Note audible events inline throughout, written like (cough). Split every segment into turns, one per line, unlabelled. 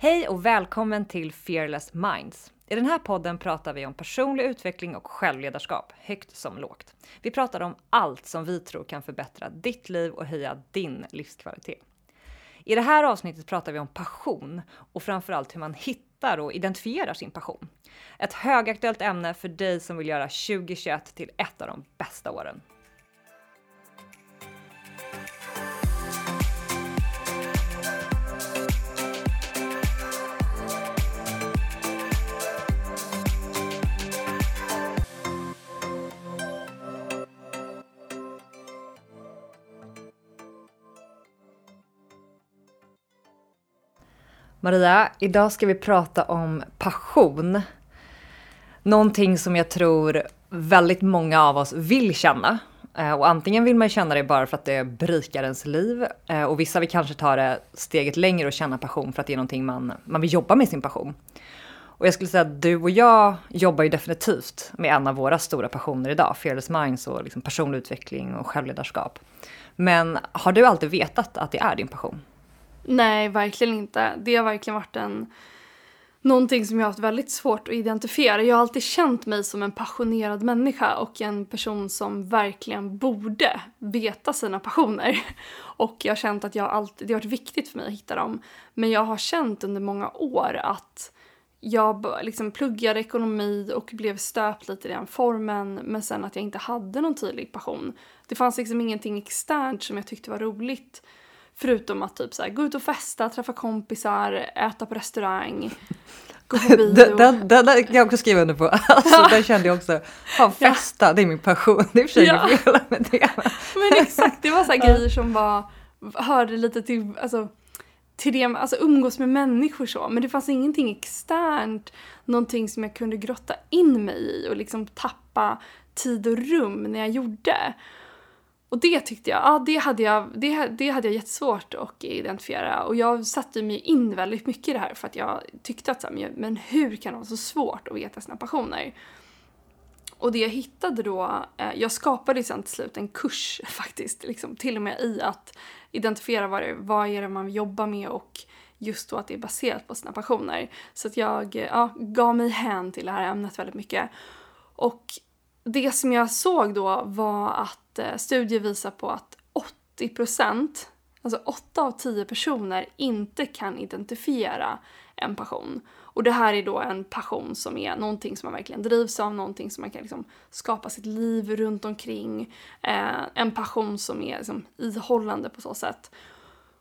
Hej och välkommen till Fearless Minds. I den här podden pratar vi om personlig utveckling och självledarskap, högt som lågt. Vi pratar om allt som vi tror kan förbättra ditt liv och höja din livskvalitet. I det här avsnittet pratar vi om passion och framförallt hur man hittar och identifierar sin passion. Ett högaktuellt ämne för dig som vill göra 2021 till ett av de bästa åren. Maria, idag ska vi prata om passion. Någonting som jag tror väldigt många av oss vill känna. Eh, och antingen vill man känna det bara för att det berikar ens liv eh, och vissa vill kanske ta det steget längre och känna passion för att det är någonting man, man vill jobba med sin passion. Och jag skulle säga att du och jag jobbar ju definitivt med en av våra stora passioner idag, Fearless Minds och liksom personlig utveckling och självledarskap. Men har du alltid vetat att det är din passion?
Nej, verkligen inte. Det har verkligen varit en någonting som jag har haft väldigt svårt att identifiera. Jag har alltid känt mig som en passionerad människa och en person som verkligen borde veta sina passioner. (laughs) Och jag har känt att jag alltid, det har varit viktigt för mig att hitta dem. Men jag har känt under många år att jag liksom pluggade ekonomi och blev stöpt lite i den formen men sen att jag inte hade någon tydlig passion. Det fanns liksom ingenting externt som jag tyckte var roligt Förutom att typ så här, gå ut och festa, träffa kompisar, äta på restaurang. Gå på (laughs) bio.
Den, den, den kan jag också skriva under på. (laughs) Alltså, den kände jag också. Fan, festa, ja. det är min passion. Det är för sig ja. fel med det.
Men exakt, det var så här (laughs) grejer som var, hörde lite till, alltså, till det, alltså umgås med människor så. Men det fanns ingenting externt, någonting som jag kunde grotta in mig i och liksom tappa tid och rum när jag gjorde. Och det tyckte jag, ja det hade jag, det, det hade jag jättesvårt att identifiera. Och jag satte mig in väldigt mycket i det här för att jag tyckte att så här, men hur kan det vara så svårt att veta sina passioner? Och det jag hittade då, eh, jag skapade sen till slut en kurs (laughs) faktiskt, liksom, till och med i att identifiera vad, det, vad är det man jobbar med och just då att det är baserat på sina passioner. Så att jag eh, ja, gav mig hän till det här ämnet väldigt mycket. Och det som jag såg då var att eh, studier visar på att 80 procent, alltså 8 av 10 personer inte kan identifiera en passion. Och det här är då en passion som är någonting som man verkligen drivs av, någonting som man kan liksom skapa sitt liv runt omkring. Eh, en passion som är liksom ihållande på så sätt.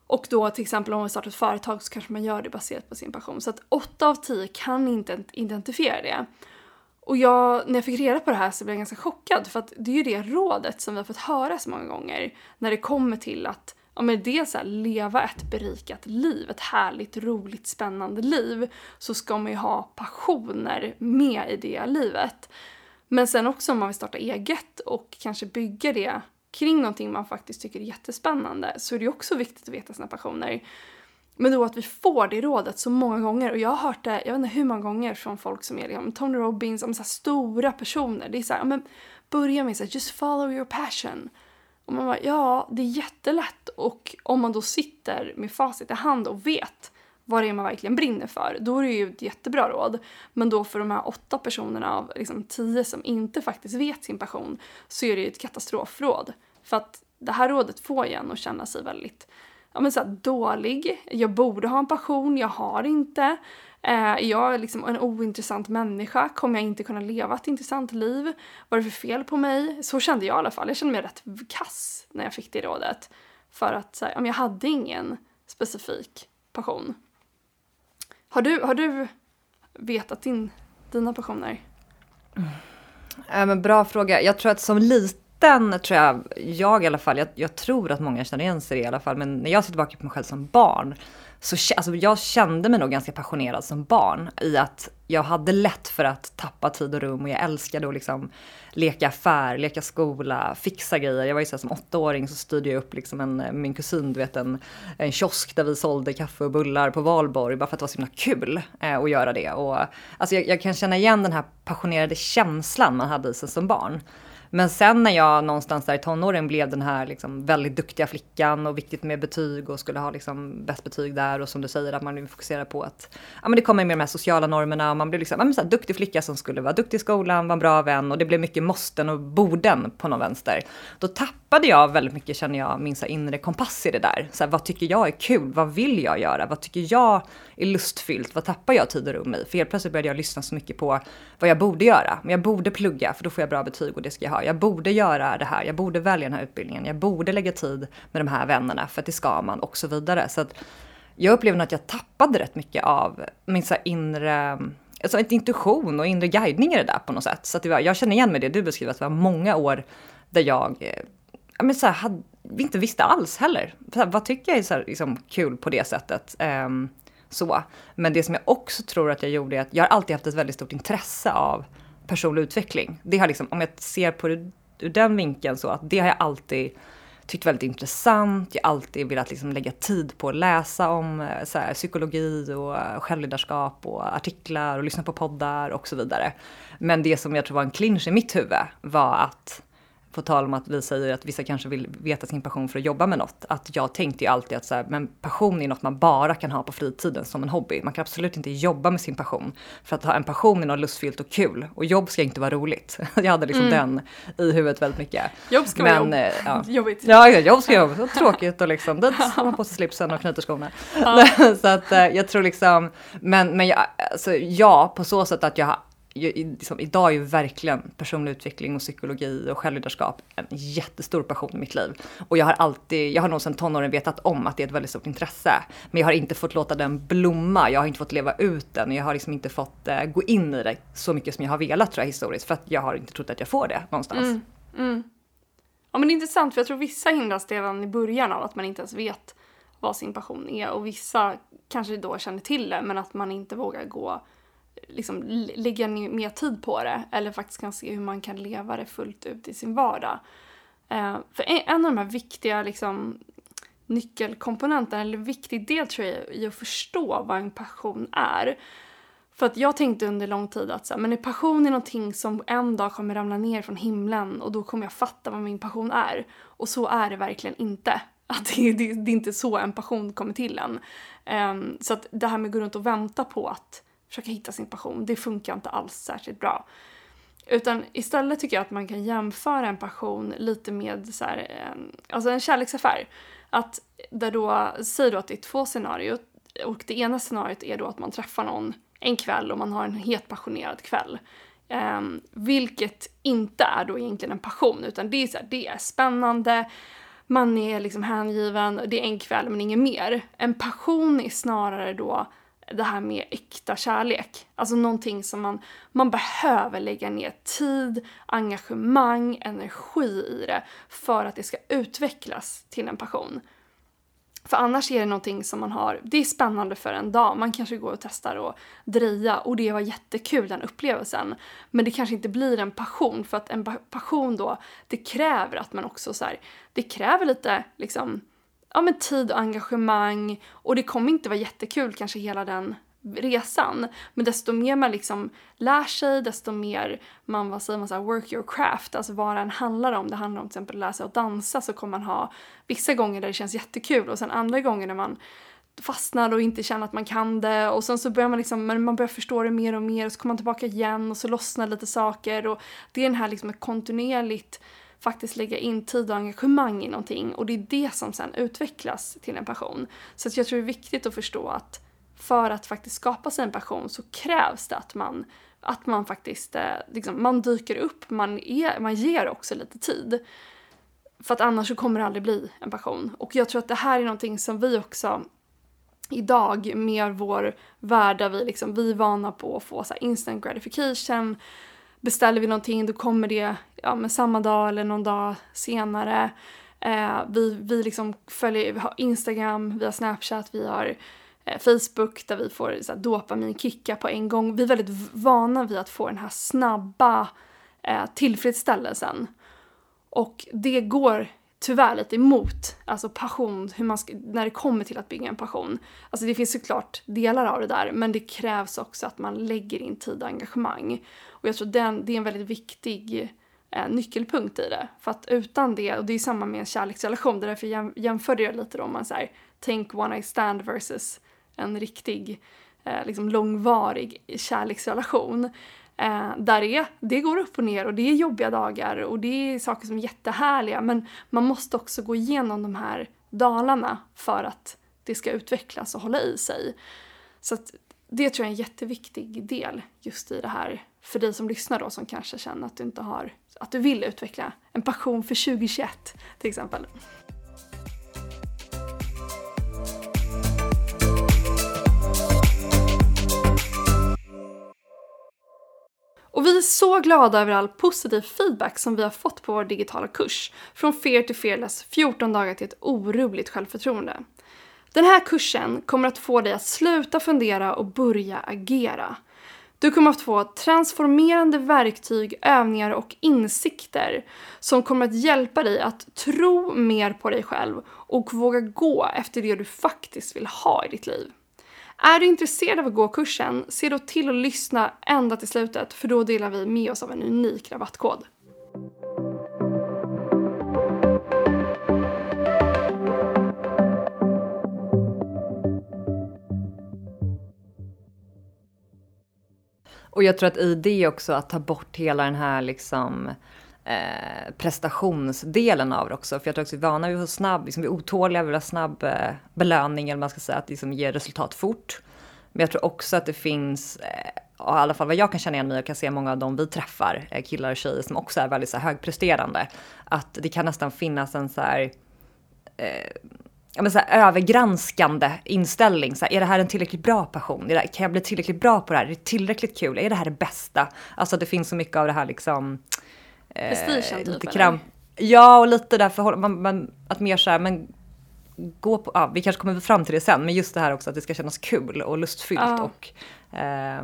Och då till exempel om man startar ett företag så kanske man gör det baserat på sin passion. Så att 8 av 10 kan inte identifiera det. Och jag, när jag fick reda på det här så blev jag ganska chockad för att det är ju det rådet som vi har fått höra så många gånger när det kommer till att ja, men dels här, leva ett berikat liv, ett härligt, roligt, spännande liv, så ska man ju ha passioner med i det livet. Men sen också om man vill starta eget och kanske bygga det kring någonting man faktiskt tycker är jättespännande så är det också viktigt att veta sina passioner. Men då att vi får det rådet så många gånger och jag har hört det, jag vet inte hur många gånger från folk som är liksom, Tony Robbins, om så stora personer. Det är så här, men börja med så här, just follow your passion. Och man bara, ja, det är jättelätt och om man då sitter med facit i hand och vet vad det är man verkligen brinner för, då är det ju ett jättebra råd. Men då för de här åtta personerna av liksom tio som inte faktiskt vet sin passion så är det ju ett katastrofråd. För att det här rådet får en att känna sig väldigt ja, men så här, dålig. Jag borde ha en passion, jag har inte. Eh, jag är liksom en ointressant människa. Kommer jag inte kunna leva ett intressant liv? Vad är det för fel på mig? Så kände jag i alla fall. Jag kände mig rätt kass när jag fick det rådet. För att så här, jag hade ingen specifik passion. Har du, har du vetat din, dina passioner?
Mm. Äh, men bra fråga. Jag tror att som liten den tror jag, jag i alla fall, jag, jag, tror att många känner igen sig i alla fall, men när jag ser tillbaka på mig själv som barn, så alltså, jag kände mig nog ganska passionerad som barn i att jag hade lätt för att tappa tid och rum och jag älskade att liksom leka affär, leka skola, fixa grejer. Jag var ju så här, som åttaåring så styrde jag upp liksom en, min kusin, du vet en, en kiosk där vi sålde kaffe och bullar på valborg bara för att det var så himla kul eh, att göra det. Och, alltså jag, jag kan känna igen den här passionerade känslan man hade i sig som barn. Men sen när jag någonstans där i tonåren blev den här liksom väldigt duktiga flickan och viktigt med betyg och skulle ha liksom bäst betyg där och som du säger att man fokuserar på att ja, men det kommer med de här sociala normerna och man blev liksom ja, men så här, duktig flicka som skulle vara duktig i skolan, vara en bra vän och det blev mycket måsten och borden på någon vänster. Då tappade jag väldigt mycket känner jag min så här, inre kompass i det där. Så här, vad tycker jag är kul? Vad vill jag göra? Vad tycker jag är lustfyllt? Vad tappar jag tid och rum i? För helt plötsligt började jag lyssna så mycket på vad jag borde göra. Men jag borde plugga för då får jag bra betyg och det ska jag ha. Jag borde göra det här. Jag borde välja den här utbildningen. Jag borde lägga tid med de här vännerna för att det ska man och så vidare. Så att jag upplevde att jag tappade rätt mycket av min så inre alltså intuition och inre guidning i det där på något sätt. Så att det var, jag känner igen mig det du beskriver, att det var många år där jag eh, ja, men så här, hade, inte visste alls heller. Så här, vad tycker jag är så här, liksom, kul på det sättet? Um, så. Men det som jag också tror att jag gjorde är att jag har alltid haft ett väldigt stort intresse av personlig utveckling. Det har liksom, om jag ser på det ur den vinkeln så att det har jag alltid tyckt väldigt intressant. Jag har alltid velat liksom lägga tid på att läsa om eh, så här, psykologi och eh, självledarskap och artiklar och lyssna på poddar och så vidare. Men det som jag tror var en clinch i mitt huvud var att på tal om att vi säger att vissa kanske vill veta sin passion för att jobba med något. Att jag tänkte ju alltid att så här, men passion är något man bara kan ha på fritiden som en hobby. Man kan absolut inte jobba med sin passion. För att ha en passion är något lustfyllt och kul. Och jobb ska inte vara roligt. (laughs) Jag hade liksom mm. den i huvudet väldigt mycket.
Jobb ska men, vara jobb. Ja. (laughs)
jobbigt. Ja, jobb ska vara jobb. Tråkigt och liksom, dit har man på sig slipsen och knyter skorna. Ja. (laughs) så att eh, jag tror liksom, men, men jag, alltså, ja, på så sätt att jag har liksom, idag är ju verkligen personlig utveckling och psykologi och självledarskap en jättestor passion i mitt liv. Och jag har alltid, jag har nog sedan tonåren vetat om att det är ett väldigt stort intresse. Men jag har inte fått låta den blomma, jag har inte fått leva ut den, jag har liksom inte fått eh, gå in i det så mycket som jag har velat tror jag historiskt. För att jag har inte trott att jag får det någonstans. Mm,
mm. Ja men det är intressant för jag tror vissa hindras redan i början av att man inte ens vet vad sin passion är och vissa kanske då känner till det men att man inte vågar gå liksom lägga mer tid på det eller faktiskt kan se hur man kan leva det fullt ut i sin vardag. Eh, för en, av de här viktiga liksom, nyckelkomponenterna, eller viktig del tror jag, i att förstå vad en passion är. För att jag tänkte under lång tid att så här, men är passion är någonting som en dag kommer ramla ner från himlen och då kommer jag fatta vad min passion är. Och så är det verkligen inte. (laughs) Att det, det, det är inte så en passion kommer till en. Um, så att det här med att gå runt och vänta på att försöka hitta sin passion. Det funkar inte alls särskilt bra. Utan istället tycker jag att man kan jämföra en passion lite med så här, alltså en kärleksaffär. Att där då, säg då att det är två scenarier och det ena scenariot är då att man träffar någon en kväll och man har en helt passionerad kväll. Um, vilket inte är då egentligen en passion utan det är, så här, det är spännande, man är liksom hängiven, det är en kväll men inget mer. En passion är snarare då det här med äkta kärlek. Alltså någonting som man, man behöver lägga ner tid, engagemang, energi i det för att det ska utvecklas till en passion. För annars är det någonting som man har, det är spännande för en dag, man kanske går och testar och dreja och det var jättekul den upplevelsen. Men det kanske inte blir en passion för att en passion då, det kräver att man också så här, det kräver lite liksom ja, men tid och engagemang. Och det kommer inte vara jättekul kanske hela den resan. Men desto mer man liksom lär sig, desto mer man, vad säger man, så här, work your craft, alltså vad den handlar om. Det handlar om till exempel att lära sig att dansa så kommer man ha vissa gånger där det känns jättekul. Och sen andra gånger när man fastnar och inte känner att man kan det. Och sen så börjar man liksom, men man börjar förstå det mer och mer. Och så kommer man tillbaka igen och så lossnar lite saker. Och det är den här liksom ett kontinuerligt faktiskt lägga in tid och engagemang i någonting och det är det som sen utvecklas till en passion. Så jag tror det är viktigt att förstå att för att faktiskt skapa sig en passion så krävs det att man, att man faktiskt eh, liksom, man dyker upp, man, är, man ger också lite tid. För att annars så kommer det aldrig bli en passion. Och jag tror att det här är någonting som vi också idag med vår värld där vi, liksom, vi är vana på att få så instant gratification beställer vi någonting då kommer det ja, men samma dag eller någon dag senare. Eh, vi, vi liksom följer, vi har Instagram, vi har Snapchat, vi har eh, Facebook där vi får så här, dopaminkickar på en gång. Vi är väldigt vana vid att få den här snabba eh, tillfredsställelsen. Och det går tyvärr lite emot alltså passion, hur man ska, när det kommer till att bygga en passion. Alltså det finns såklart delar av det där men det krävs också att man lägger in tid och engagemang. Och jag tror den, det är en väldigt viktig eh, nyckelpunkt i det. För att utan det, och det är samma med en kärleksrelation, det är därför jag jämförde jag lite då om man säger tänk one night stand versus en riktig eh, liksom långvarig kärleksrelation. Eh, där är, det går upp och ner och det är jobbiga dagar och det är saker som är jättehärliga men man måste också gå igenom de här dalarna för att det ska utvecklas och hålla i sig. Så att det tror jag är en jätteviktig del just i det här för dig som lyssnar då som kanske känner att du inte har, att du vill utveckla en passion för 2021 till exempel. Och vi är så glada över all positiv feedback som vi har fått på vår digitala kurs. Från Fear to Fearless, 14 dagar till ett orubbligt självförtroende. Den här kursen kommer att få dig att sluta fundera och börja agera. Du kommer att få transformerande verktyg, övningar och insikter som kommer att hjälpa dig att tro mer på dig själv och våga gå efter det du faktiskt vill ha i ditt liv. Är du intresserad av att gå kursen, se då till att lyssna ända till slutet för då delar vi med oss av en unik rabattkod.
Och jag tror att i det också att ta bort hela den här liksom eh, prestationsdelen av det också. För jag tror också att vi är vana vid att vara snabb, liksom vi är otåliga, vi vill ha snabb eh, belöning eller man ska säga, att liksom ge resultat fort. Men jag tror också att det finns, eh, i alla fall vad jag kan känna igen mig och kan se många av dem vi träffar, eh, killar och tjejer som också är väldigt så här, högpresterande, att det kan nästan finnas en så här eh, ja, men så här, övergranskande inställning. Så här, är det här en tillräckligt bra passion? Kan jag bli tillräckligt bra på det här? Är det tillräckligt kul? Är det här det bästa? Alltså det finns så mycket av det här liksom...
Eh, Prestigen typ?
Lite kram ja, och lite därför man, man, att mer så här, men gå på, ja, vi kanske kommer fram till det sen, men just det här också att det ska kännas kul och lustfyllt ja. och eh,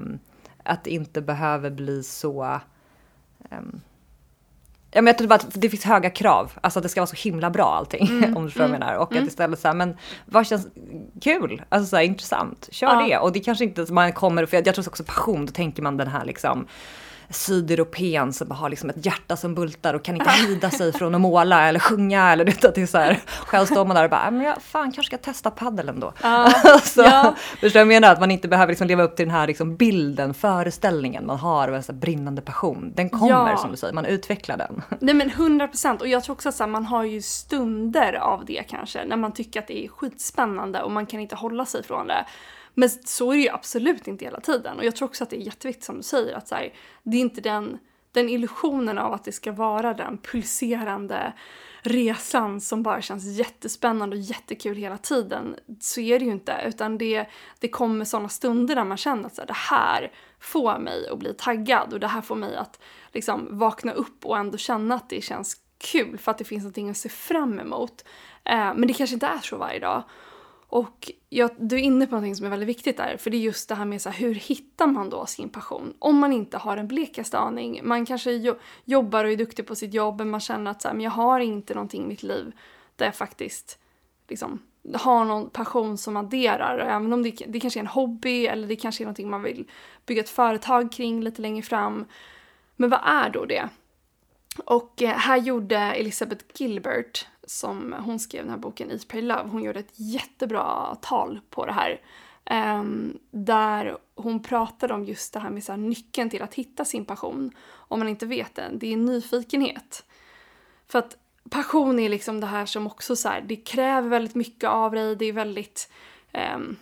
att det inte behöver bli så eh, Ja, men jag tror bara att det finns höga krav, alltså att det ska vara så himla bra allting, mm. (laughs) om du förstår mm. menar. Och mm. att istället så här, men vad känns kul, alltså så här, intressant, kör ja. det. Och det kanske inte man kommer, för jag, jag tror också passion, då tänker man den här liksom sydeuropén som har liksom ett hjärta som bultar och kan inte (laughs) hejda sig från att måla eller sjunga eller det, att det är så här. Själv står man där och bara, men jag fan kanske ska testa padel ändå. Ja. (laughs) så, ja. Förstår jag menar? Att man inte behöver liksom leva upp till den här liksom bilden, föreställningen man har av en så brinnande passion. Den kommer ja. som du säger, man utvecklar den. (laughs)
Nej men 100 procent och jag tror också att här, man har ju stunder av det kanske när man tycker att det är skitspännande och man kan inte hålla sig från det. Men så är det ju absolut inte hela tiden. Och jag tror också att det är jätteviktigt som du säger att så här, det är inte den, den illusionen av att det ska vara den pulserande resan som bara känns jättespännande och jättekul hela tiden. Så är det ju inte. Utan det, det kommer sådana stunder där man känner att så här, det här får mig att bli taggad och det här får mig att liksom vakna upp och ändå känna att det känns kul för att det finns någonting att se fram emot. Eh, men det kanske inte är så varje dag. Och jag, du är inne på något som är väldigt viktigt där, för det är just det här med så här, hur hittar man då sin passion? Om man inte har en blekaste aning. Man kanske jo, jobbar och är duktig på sitt jobb, men man känner att så här, men jag har inte någonting i mitt liv där jag faktiskt liksom, har någon passion som adderar. Även om det, det kanske är en hobby eller det kanske är någonting man vill bygga ett företag kring lite längre fram. Men vad är då det? Och eh, här gjorde Elizabeth Gilbert som hon skrev den här boken Eat, Pray, Love, hon gjorde ett jättebra tal på det här. Um, där hon pratade om just det här med så här, nyckeln till att hitta sin passion. Om man inte vet det, det är nyfikenhet. För att passion är liksom det här som också så här, det kräver väldigt mycket av dig, det är väldigt um,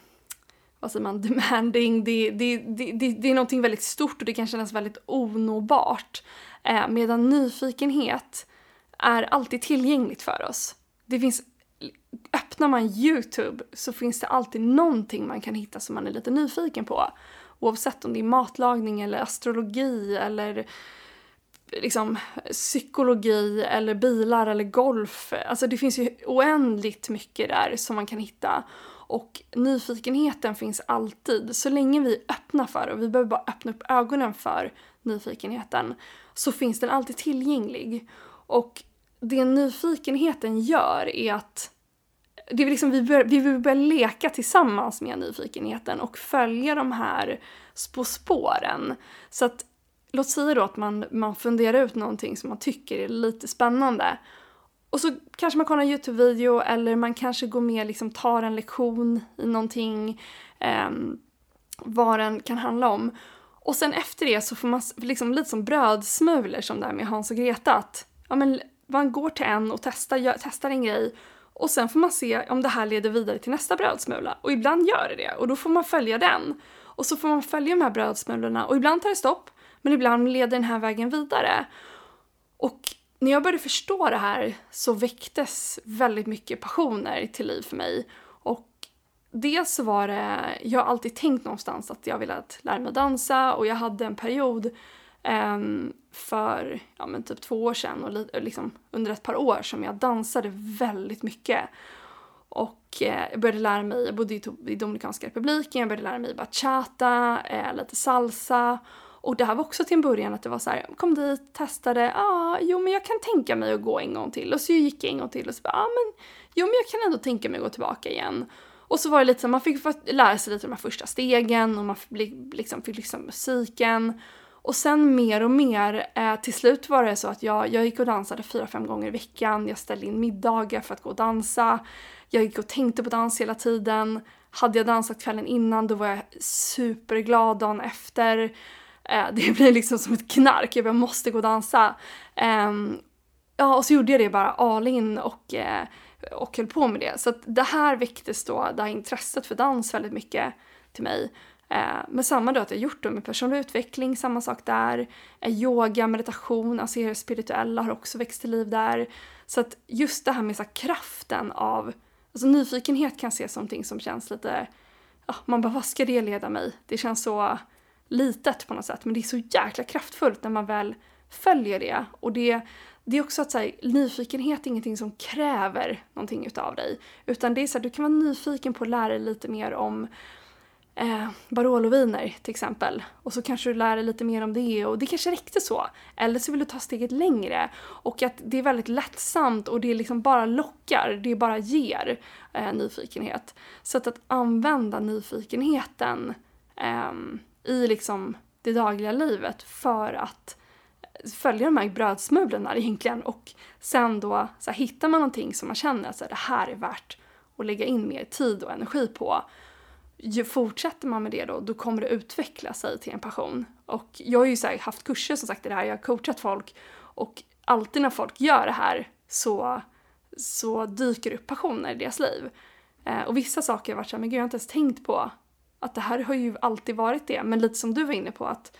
vad säger man, (laughs) demanding, det, det, det, det, det är någonting väldigt stort och det kan kännas väldigt onåbart. Eh, medan nyfikenhet är alltid tillgängligt för oss. Det finns, öppnar man YouTube så finns det alltid någonting man kan hitta som man är lite nyfiken på. Oavsett om det är matlagning eller astrologi eller liksom psykologi eller bilar eller golf. Alltså det finns ju oändligt mycket där som man kan hitta. Och nyfikenheten finns alltid. Så länge vi är öppna för och vi behöver bara öppna upp ögonen för nyfikenheten så finns den alltid tillgänglig. Och det nyfikenheten gör är att det är liksom, vi, bör, vi vill börja leka tillsammans med nyfikenheten och följa de här på spåren. Så att låt säga då att man, man funderar ut någonting som man tycker är lite spännande. Och så kanske man kollar en YouTube-video eller man kanske går med liksom tar en lektion i någonting. Eh, vad den kan handla om. Och sen efter det så får man liksom lite som brödsmulor som det här med Hans och Greta. Att, ja, men man går till en och testar, gör, testar en grej och sen får man se om det här leder vidare till nästa brödsmula. Och ibland gör det det och då får man följa den. Och så får man följa de här brödsmulorna och ibland tar det stopp men ibland leder den här vägen vidare. Och när jag började förstå det här så väcktes väldigt mycket passioner till liv för mig. Och dels var det, jag har alltid tänkt någonstans att jag ville lära mig dansa och jag hade en period um, för ja, men typ två år sedan och liksom under ett par år som jag dansade väldigt mycket. Och eh, jag började lära mig, jag bodde i, i Dominikanska republiken, jag började lära mig bachata, eh, lite salsa. Och det här var också till en början att det var så här, kom dit, testade, ja, ah, jo men jag kan tänka mig att gå en gång till. Och så gick jag en gång till och så bara, ja ah, men, jo men jag kan ändå tänka mig att gå tillbaka igen. Och så var det lite så, man fick lära sig lite de här första stegen och man fick liksom, fick liksom musiken. Och sen mer och mer, eh, till slut var det så att jag, jag gick och dansade fyra, fem gånger i veckan. Jag ställde in middagar för att gå och dansa. Jag gick och tänkte på dans hela tiden. Hade jag dansat kvällen innan då var jag superglad dagen efter. Eh, det blir liksom som ett knark, jag bara måste gå och dansa. Eh, ja, och så gjorde jag det bara all in och, eh, och höll på med det. Så att det här väcktes då, det här intresset för dans väldigt mycket till mig. Eh, men samma då att jag gjort det med personlig utveckling, samma sak där. Eh, yoga, meditation, alltså det spirituella har också växt till liv där. Så att just det här med så här, kraften av, alltså nyfikenhet kan ses som någonting som känns lite, ja, man bara vad ska det leda mig? Det känns så litet på något sätt men det är så jäkla kraftfullt när man väl följer det. Och det, det är också att så här, nyfikenhet är ingenting som kräver någonting utav dig. Utan det är så här, du kan vara nyfiken på att lära dig lite mer om eh, Barolo-viner till exempel. Och så kanske du lär dig lite mer om det och det kanske räckte så. Eller så vill du ta steget längre. Och att det är väldigt lättsamt och det liksom bara lockar, det bara ger eh, nyfikenhet. Så att, att använda nyfikenheten eh, i liksom det dagliga livet för att följa de här brödsmulorna egentligen och sen då så här, hittar man någonting som man känner att det här är värt att lägga in mer tid och energi på fortsätter man med det då, då kommer det utveckla sig till en passion. Och jag har ju så haft kurser som sagt i det här, jag har coachat folk och alltid när folk gör det här så, så dyker det upp passioner i deras liv. Eh, och vissa saker har varit såhär, men gud jag har inte ens tänkt på att det här har ju alltid varit det, men lite som du var inne på att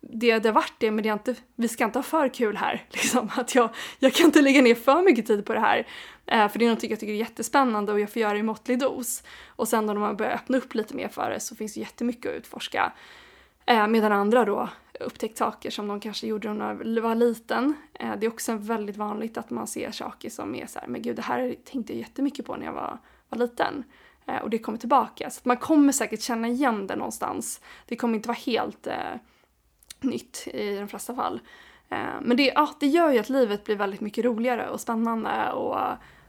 det, det har varit det, men det är inte, vi ska inte ha för kul här. (laughs) Liksom. Att jag, jag kan inte lägga ner för mycket tid på det här. Eh, för det är något jag tycker är jättespännande och jag får göra det i måttlig dos. Och sen då när man börjar öppna upp lite mer för det så finns det jättemycket att utforska. Eh, medan andra då upptäckt saker som de kanske gjorde när de var liten. Eh, det är också väldigt vanligt att man ser saker som är så här, men gud det här tänkte jag jättemycket på när jag var, var liten. Eh, och det kommer tillbaka. Så man kommer säkert känna igen det någonstans. Det kommer inte vara helt eh, nytt i de flesta fall. Eh, men det, ja, det gör ju att livet blir väldigt mycket roligare och spännande och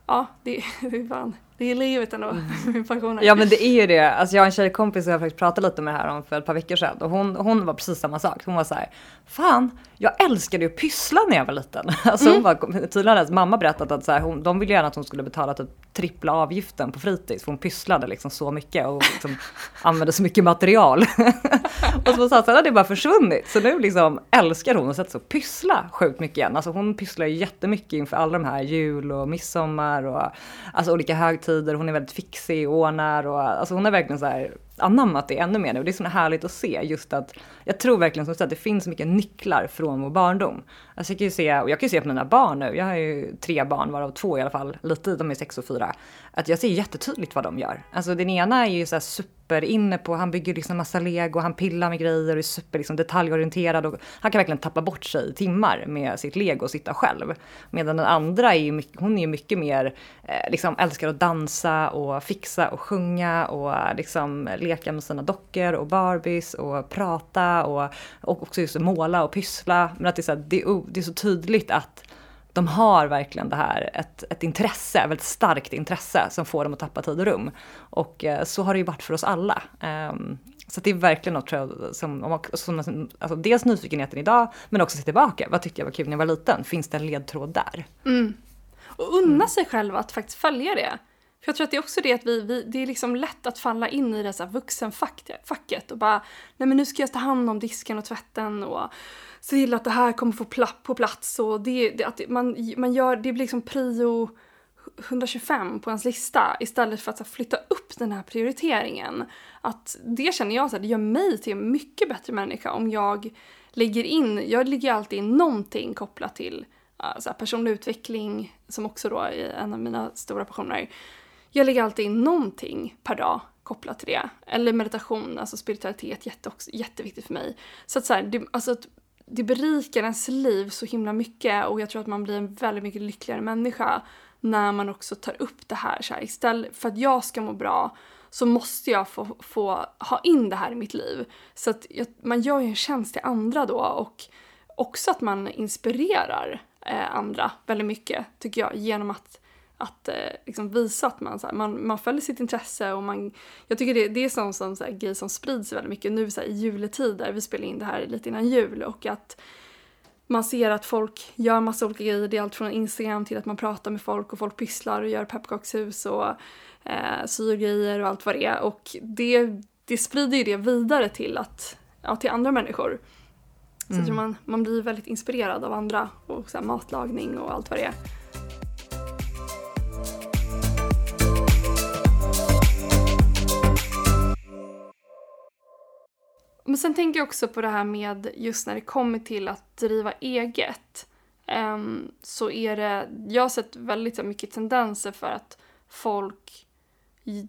ja, det, (laughs) det är fan det är livet ändå, mm. (laughs) passioner.
Ja men det är ju det. Alltså jag har en tjejkompis som jag faktiskt pratade lite med här om för ett par veckor sedan och hon, hon var precis samma sak. Hon var så här, fan, jag älskade ju att pyssla när jag var liten. (laughs) Alltså mm. hon var, tydligen hade mamma berättat att så här, hon, de ville gärna att hon skulle betala typ trippla avgiften på fritids för hon pysslade liksom så mycket och liksom använde så mycket material. (laughs) och så sa sen har det bara försvunnit. Så nu liksom älskar hon att sätta sig och pyssla sjukt mycket igen. Alltså hon pysslar ju jättemycket inför alla de här jul och midsommar och alltså olika högtider hon är väldigt fixig och ordnar och alltså hon har verkligen så här anammat det ännu mer nu. Det är så härligt att se just att jag tror verkligen som sagt att det finns mycket nycklar från vår barndom. Alltså jag kan ju se, och jag kan ju se på mina barn nu, jag har ju tre barn varav två i alla fall, lite, de är sex och fyra, att jag ser jättetydligt vad de gör. Alltså den ena är ju så här super inne på, han bygger liksom massa lego, han pillar med grejer och är super liksom detaljorienterad och han kan verkligen tappa bort sig i timmar med sitt lego och sitta själv. Medan den andra är ju mycket, hon är ju mycket mer, eh, liksom älskar att dansa och fixa och sjunga och liksom leka med sina dockor och Barbies och prata och, och också just måla och pyssla. Men att det är så, här, det, det är så tydligt att de har verkligen det här, ett, ett intresse, ett väldigt starkt intresse som får dem att tappa tid och rum. Och eh, så har det ju varit för oss alla. Um, Så det är verkligen något tror jag, som, som alltså dels nyfikenheten idag, men också se tillbaka. Vad tyckte jag var kul när jag var liten? Finns det en ledtråd där?
Mm. Och unna mm. sig själv att faktiskt följa det. För jag tror att det är också det att vi, vi det är liksom lätt att falla in i det så här vuxenfacket och bara nej men nu ska jag ta hand om disken och tvätten och se till att det här kommer få plapp på plats och det, det att man, man gör, det blir liksom prio 125 på ens lista istället för att här, flytta upp den här prioriteringen. Att det känner jag så här, det gör mig till en mycket bättre människa om jag lägger in, jag lägger alltid in någonting kopplat till uh, personlig utveckling som också då är en av mina stora passioner. Jag lägger alltid in någonting per dag kopplat till det. Eller meditation, alltså spiritualitet, jätte, också, jätteviktigt för mig. Så att så här, det, alltså, det berikar ens liv så himla mycket och jag tror att man blir en väldigt mycket lyckligare människa när man också tar upp det här. Så här istället för att jag ska må bra så måste jag få, få ha in det här i mitt liv. Så att jag, man gör ju en tjänst till andra då och också att man inspirerar eh, andra väldigt mycket tycker jag genom att att eh, liksom visa att man, så här, man, man följer sitt intresse och man... Jag tycker det, det är sån, sån så här, grej som sprids väldigt mycket nu så här, i juletider. Vi spelar in det här lite innan jul och att man ser att folk gör massa olika grejer. Det är allt från Instagram till att man pratar med folk och folk pysslar och gör pepparkakshus och eh, syr grejer och allt vad det är. Och det, det sprider ju det vidare till, att, ja, till andra människor. Så mm. man, man blir väldigt inspirerad av andra och så matlagning och allt vad det är. Men sen tänker jag också på det här med just när det kommer till att driva eget. Um, så är det, jag har sett väldigt mycket tendenser för att folk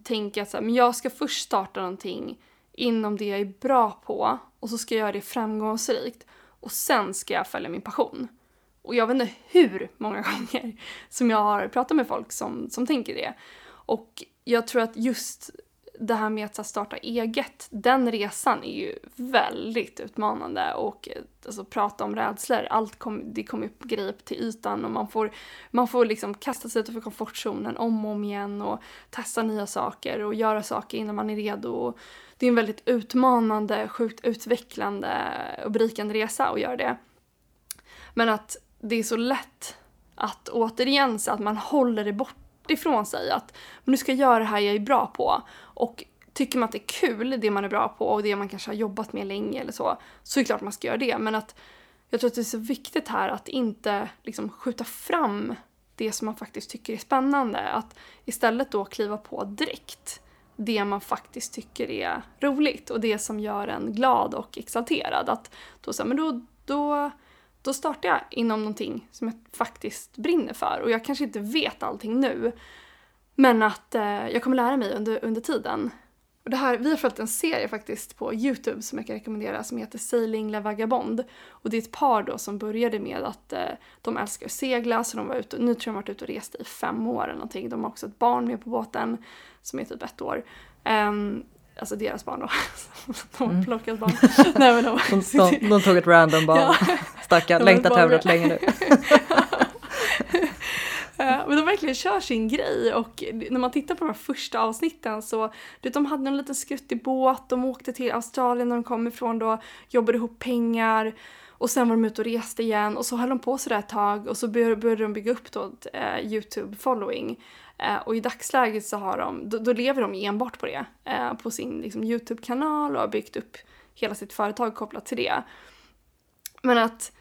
tänker att så här, men jag ska först starta någonting inom det jag är bra på och så ska jag göra det framgångsrikt och sen ska jag följa min passion. Och jag vet inte hur många (laughs) gånger som jag har pratat med folk som, som tänker det. Och jag tror att just det här med att starta eget, den resan är ju väldigt utmanande och eh, alltså, prata om rädslor, allt kom, det kommer upp grejer till ytan och man får, man får liksom kasta sig utanför komfortzonen om och om igen och testa nya saker och göra saker innan man är redo. Det är en väldigt utmanande, sjukt utvecklande och berikande resa att göra det. Men att det är så lätt att återigen så att man håller det borta ifrån sig att nu ska jag göra det här jag är bra på. Och tycker man att det är kul, det man är bra på och det man kanske har jobbat med länge eller så, så är det klart man ska göra det. Men att jag tror att det är så viktigt här att inte liksom skjuta fram det som man faktiskt tycker är spännande. Att istället då kliva på direkt det man faktiskt tycker är roligt och det som gör en glad och exalterad. Att då, så men då, då, då startar jag inom någonting som jag faktiskt brinner för och jag kanske inte vet allting nu men att eh, jag kommer lära mig under, under tiden. Och det här, vi har följt en serie faktiskt på Youtube som jag kan rekommendera som heter Sailing La Vagabond. Och det är ett par då som började med att eh, de älskar att segla så de var ute, nu tror jag de har varit ute och rest i fem år eller någonting. De har också ett barn med på båten som är typ ett år. Um, alltså deras barn då. (laughs) de mm. plockat barn. (laughs) Nej, men de, (laughs)
de, de, de tog ett random barn. Ja. Stackarn, längtat över det länge nu.
Men de verkligen kör sin grej och när man tittar på de första avsnitten så, du, de hade en liten skuttig båt, de åkte till Australien när de kom ifrån då, jobbade ihop pengar och sen var de ute och reste igen och så höll de på sådär ett tag och så började de bygga upp då ett eh, YouTube-following. Eh, och i dagsläget så har de, då, då lever de enbart på det, eh, på sin liksom, YouTube-kanal och har byggt upp hela sitt företag kopplat till det. Men att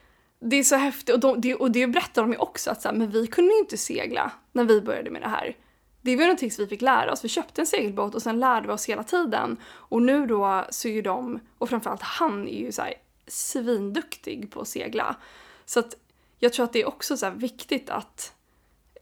det är så häftigt och, de, det, och det berättar de ju också att så här, men vi kunde ju inte segla när vi började med det här. Det var ju någonting som vi fick lära oss. Vi köpte en segelbåt och sen lärde vi oss hela tiden. Och nu då så är ju de, och framförallt han är ju så här svinduktig på att segla. Så att jag tror att det är också så viktigt att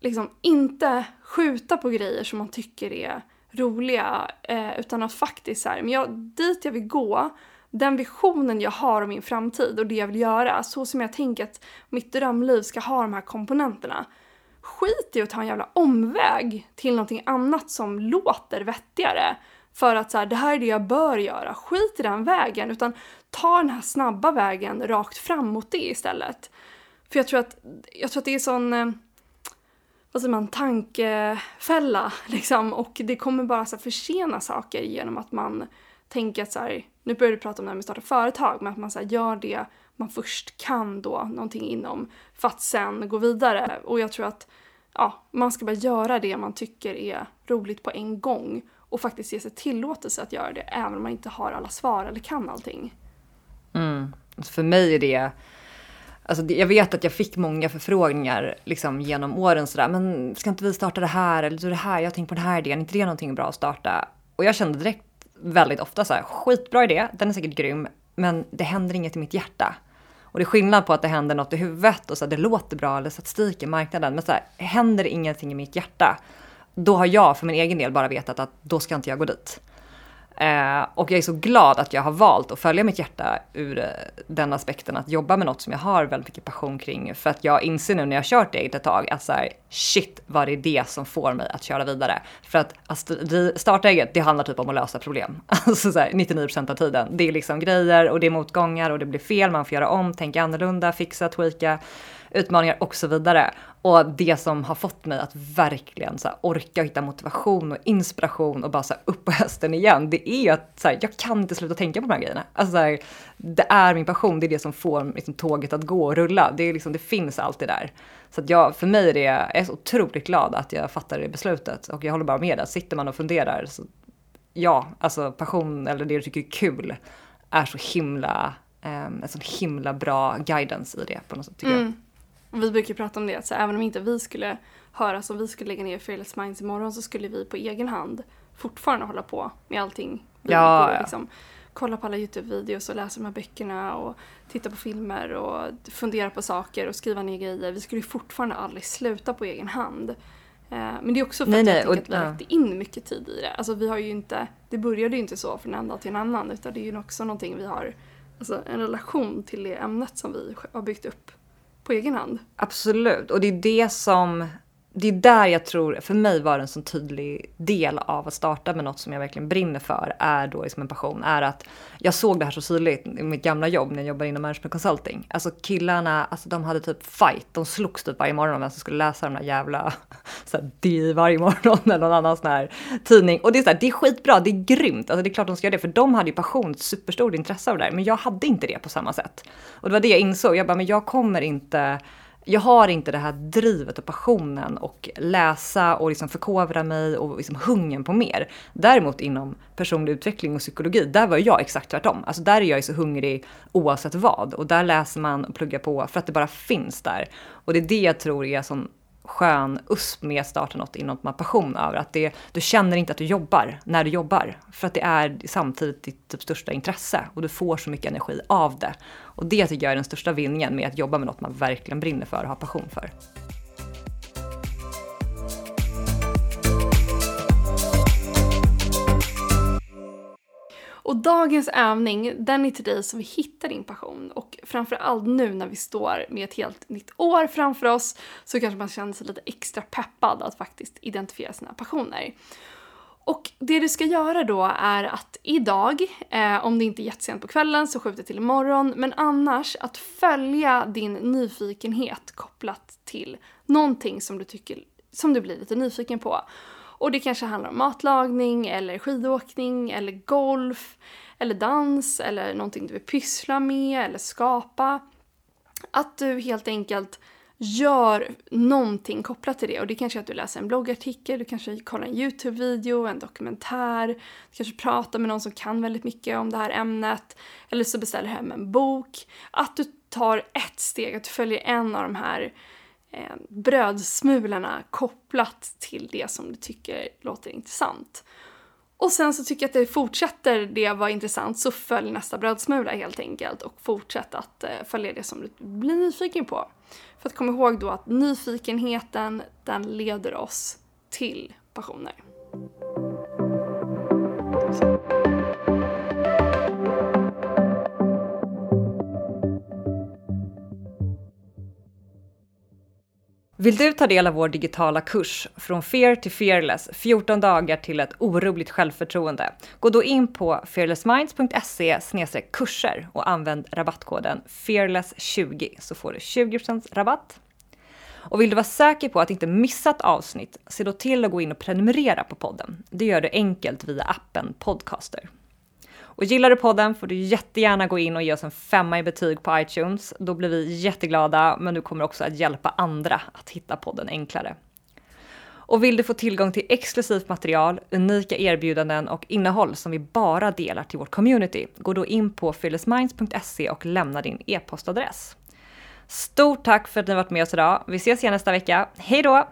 liksom inte skjuta på grejer som man tycker är roliga eh, utan att faktiskt så här, men jag, dit jag vill gå den visionen jag har om min framtid och det jag vill göra, så som jag tänker att mitt drömliv ska ha de här komponenterna. Skit i att ta en jävla omväg till någonting annat som låter vettigare. För att så här, det här är det jag bör göra. Skit i den vägen, utan ta den här snabba vägen rakt fram mot det istället. För jag tror att, jag tror att det är sån, eh, vad säger man, tankefälla (laughs) liksom. Och det kommer bara så försena saker genom att man tänker att så här, nu börjar du prata om det här med att starta företag, men att man så här, gör det man först kan då, någonting inom, för att sen gå vidare. Och jag tror att ja, man ska bara göra det man tycker är roligt på en gång och faktiskt ge sig tillåtelse att göra det, även om man inte har alla svar eller kan allting.
Mm. För mig är det Alltså jag vet att jag fick många förfrågningar liksom genom åren sådär, men ska inte vi starta det här eller det här, jag har tänkt på den här idén, är inte det någonting bra att starta? Och jag kände direkt väldigt ofta så här, skitbra idé, den är säkert grym, men det händer inget i mitt hjärta. Och det är skillnad på att det händer något i huvudet och så här, det låter bra eller statistiken, marknaden, men så här, händer det ingenting i mitt hjärta, då har jag för min egen del bara vetat att då ska inte jag gå dit. Eh, och jag är så glad att jag har valt att följa mitt hjärta ur eh, den aspekten att jobba med något som jag har väldigt mycket passion kring. För att jag inser nu när jag har kört eget ett tag att så här, shit vad det är det som får mig att köra vidare. För att, alltså, att starta eget, det handlar typ om att lösa problem. (laughs) Alltså så här, 99% av tiden. Det är liksom grejer och det är motgångar och det blir fel, man får göra om, tänka annorlunda, fixa, tweaka utmaningar och så vidare. Och det som har fått mig att verkligen så här, orka hitta motivation och inspiration och bara så här, upp på hösten igen, det är ju att så här, jag kan inte sluta tänka på de här grejerna. Alltså, så här, det är min passion, det är det som får liksom, tåget att gå och rulla. Det, är liksom, det finns alltid där. Så att jag, för mig är det, jag är så otroligt glad att jag fattade det beslutet och jag håller bara med. Där. Sitter man och funderar, så, ja, alltså passion eller det du tycker är kul är så himla, um, en så himla bra guidance i det på något sätt tycker mm. jag.
Vi brukar prata om det, att så även om inte vi skulle höras om vi skulle lägga ner Fearless Minds imorgon så skulle vi på egen hand fortfarande hålla på med allting. Vi
ja, ja.
Liksom, kolla på alla YouTube-videos och läsa de här böckerna och titta på filmer och fundera på saker och skriva ner grejer. Vi skulle fortfarande aldrig sluta på egen hand. Eh, men det är också för nej, att nej, jag tänker att vi har lagt in mycket tid i det. Alltså vi har ju inte, det började ju inte så från en dag till en annan utan det är ju också någonting vi har, alltså en relation till det ämnet som vi har byggt upp på egen hand.
Absolut, och det är det som det är där jag tror, för mig var det en så tydlig del av att starta med något som jag verkligen brinner för, är då liksom en passion, är att jag såg det här så tydligt i mitt gamla jobb när jag jobbade inom management consulting. Alltså killarna, alltså de hade typ fight, de slogs typ varje morgon om vem som skulle läsa de där jävla (laughs) så här, DI varje morgon eller någon annan sån här tidning. Och det är så här, det är skitbra, det är grymt, alltså det är klart de ska göra det, för de hade ju passion, superstort intresse av det där, men jag hade inte det på samma sätt. Och det var det jag insåg, jag bara, men jag kommer inte jag har inte det här drivet och passionen och läsa och liksom förkovra mig och liksom hungern på mer. Däremot inom personlig utveckling och psykologi, där var jag exakt tvärtom. Alltså där är jag så hungrig oavsett vad och där läser man och pluggar på för att det bara finns där. Och det är det jag tror är som skön USP med att starta något inom man har passion över. Att det, du känner inte att du jobbar när du jobbar. För att det är samtidigt ditt typ största intresse och du får så mycket energi av det. Och det tycker jag är den största vinningen med att jobba med något man verkligen brinner för och har passion för.
Och dagens övning, den är till dig som vill hitta din passion. Och framförallt nu när vi står med ett helt nytt år framför oss så kanske man känner sig lite extra peppad att faktiskt identifiera sina passioner. Och det du ska göra då är att idag, eh, om det inte är jättesent på kvällen så skjuter till imorgon, men annars att följa din nyfikenhet kopplat till någonting som du tycker, som du blir lite nyfiken på. Och det kanske handlar om matlagning eller skidåkning eller golf eller dans eller någonting du vill pyssla med eller skapa. Att du helt enkelt gör någonting kopplat till det. Och det kanske är att du läser en bloggartikel, du kanske kollar en YouTube-video, en dokumentär, du kanske pratar med någon som kan väldigt mycket om det här ämnet, eller så beställer hem en bok. Att du tar ett steg, att du följer en av de här eh, brödsmulorna kopplat till det som du tycker låter intressant. Och sen så tycker jag att det fortsätter det var intressant så följ nästa brödsmula helt enkelt och fortsätt att eh, följa det som du blir nyfiken på. För att komma ihåg då att nyfikenheten den leder oss till passioner.
Vill du ta del av vår digitala kurs Från Fear till Fearless 14 dagar till ett oroligt självförtroende? Gå då in på fearlessminds.se kurser och använd rabattkoden fearless20 så får du 20% rabatt. Och vill du vara säker på att inte missa ett avsnitt, se då till att gå in och prenumerera på podden. Det gör du enkelt via appen Podcaster. Och gillar du podden får du jättegärna gå in och ge oss en femma i betyg på iTunes. Då blir vi jätteglada, men du kommer också att hjälpa andra att hitta podden enklare. Och vill du få tillgång till exklusivt material, unika erbjudanden och innehåll som vi bara delar till vårt community, gå då in på fearlessminds.se och lämna din e-postadress. Stort tack för att ni varit med oss idag. Vi ses igen nästa vecka. Hej då!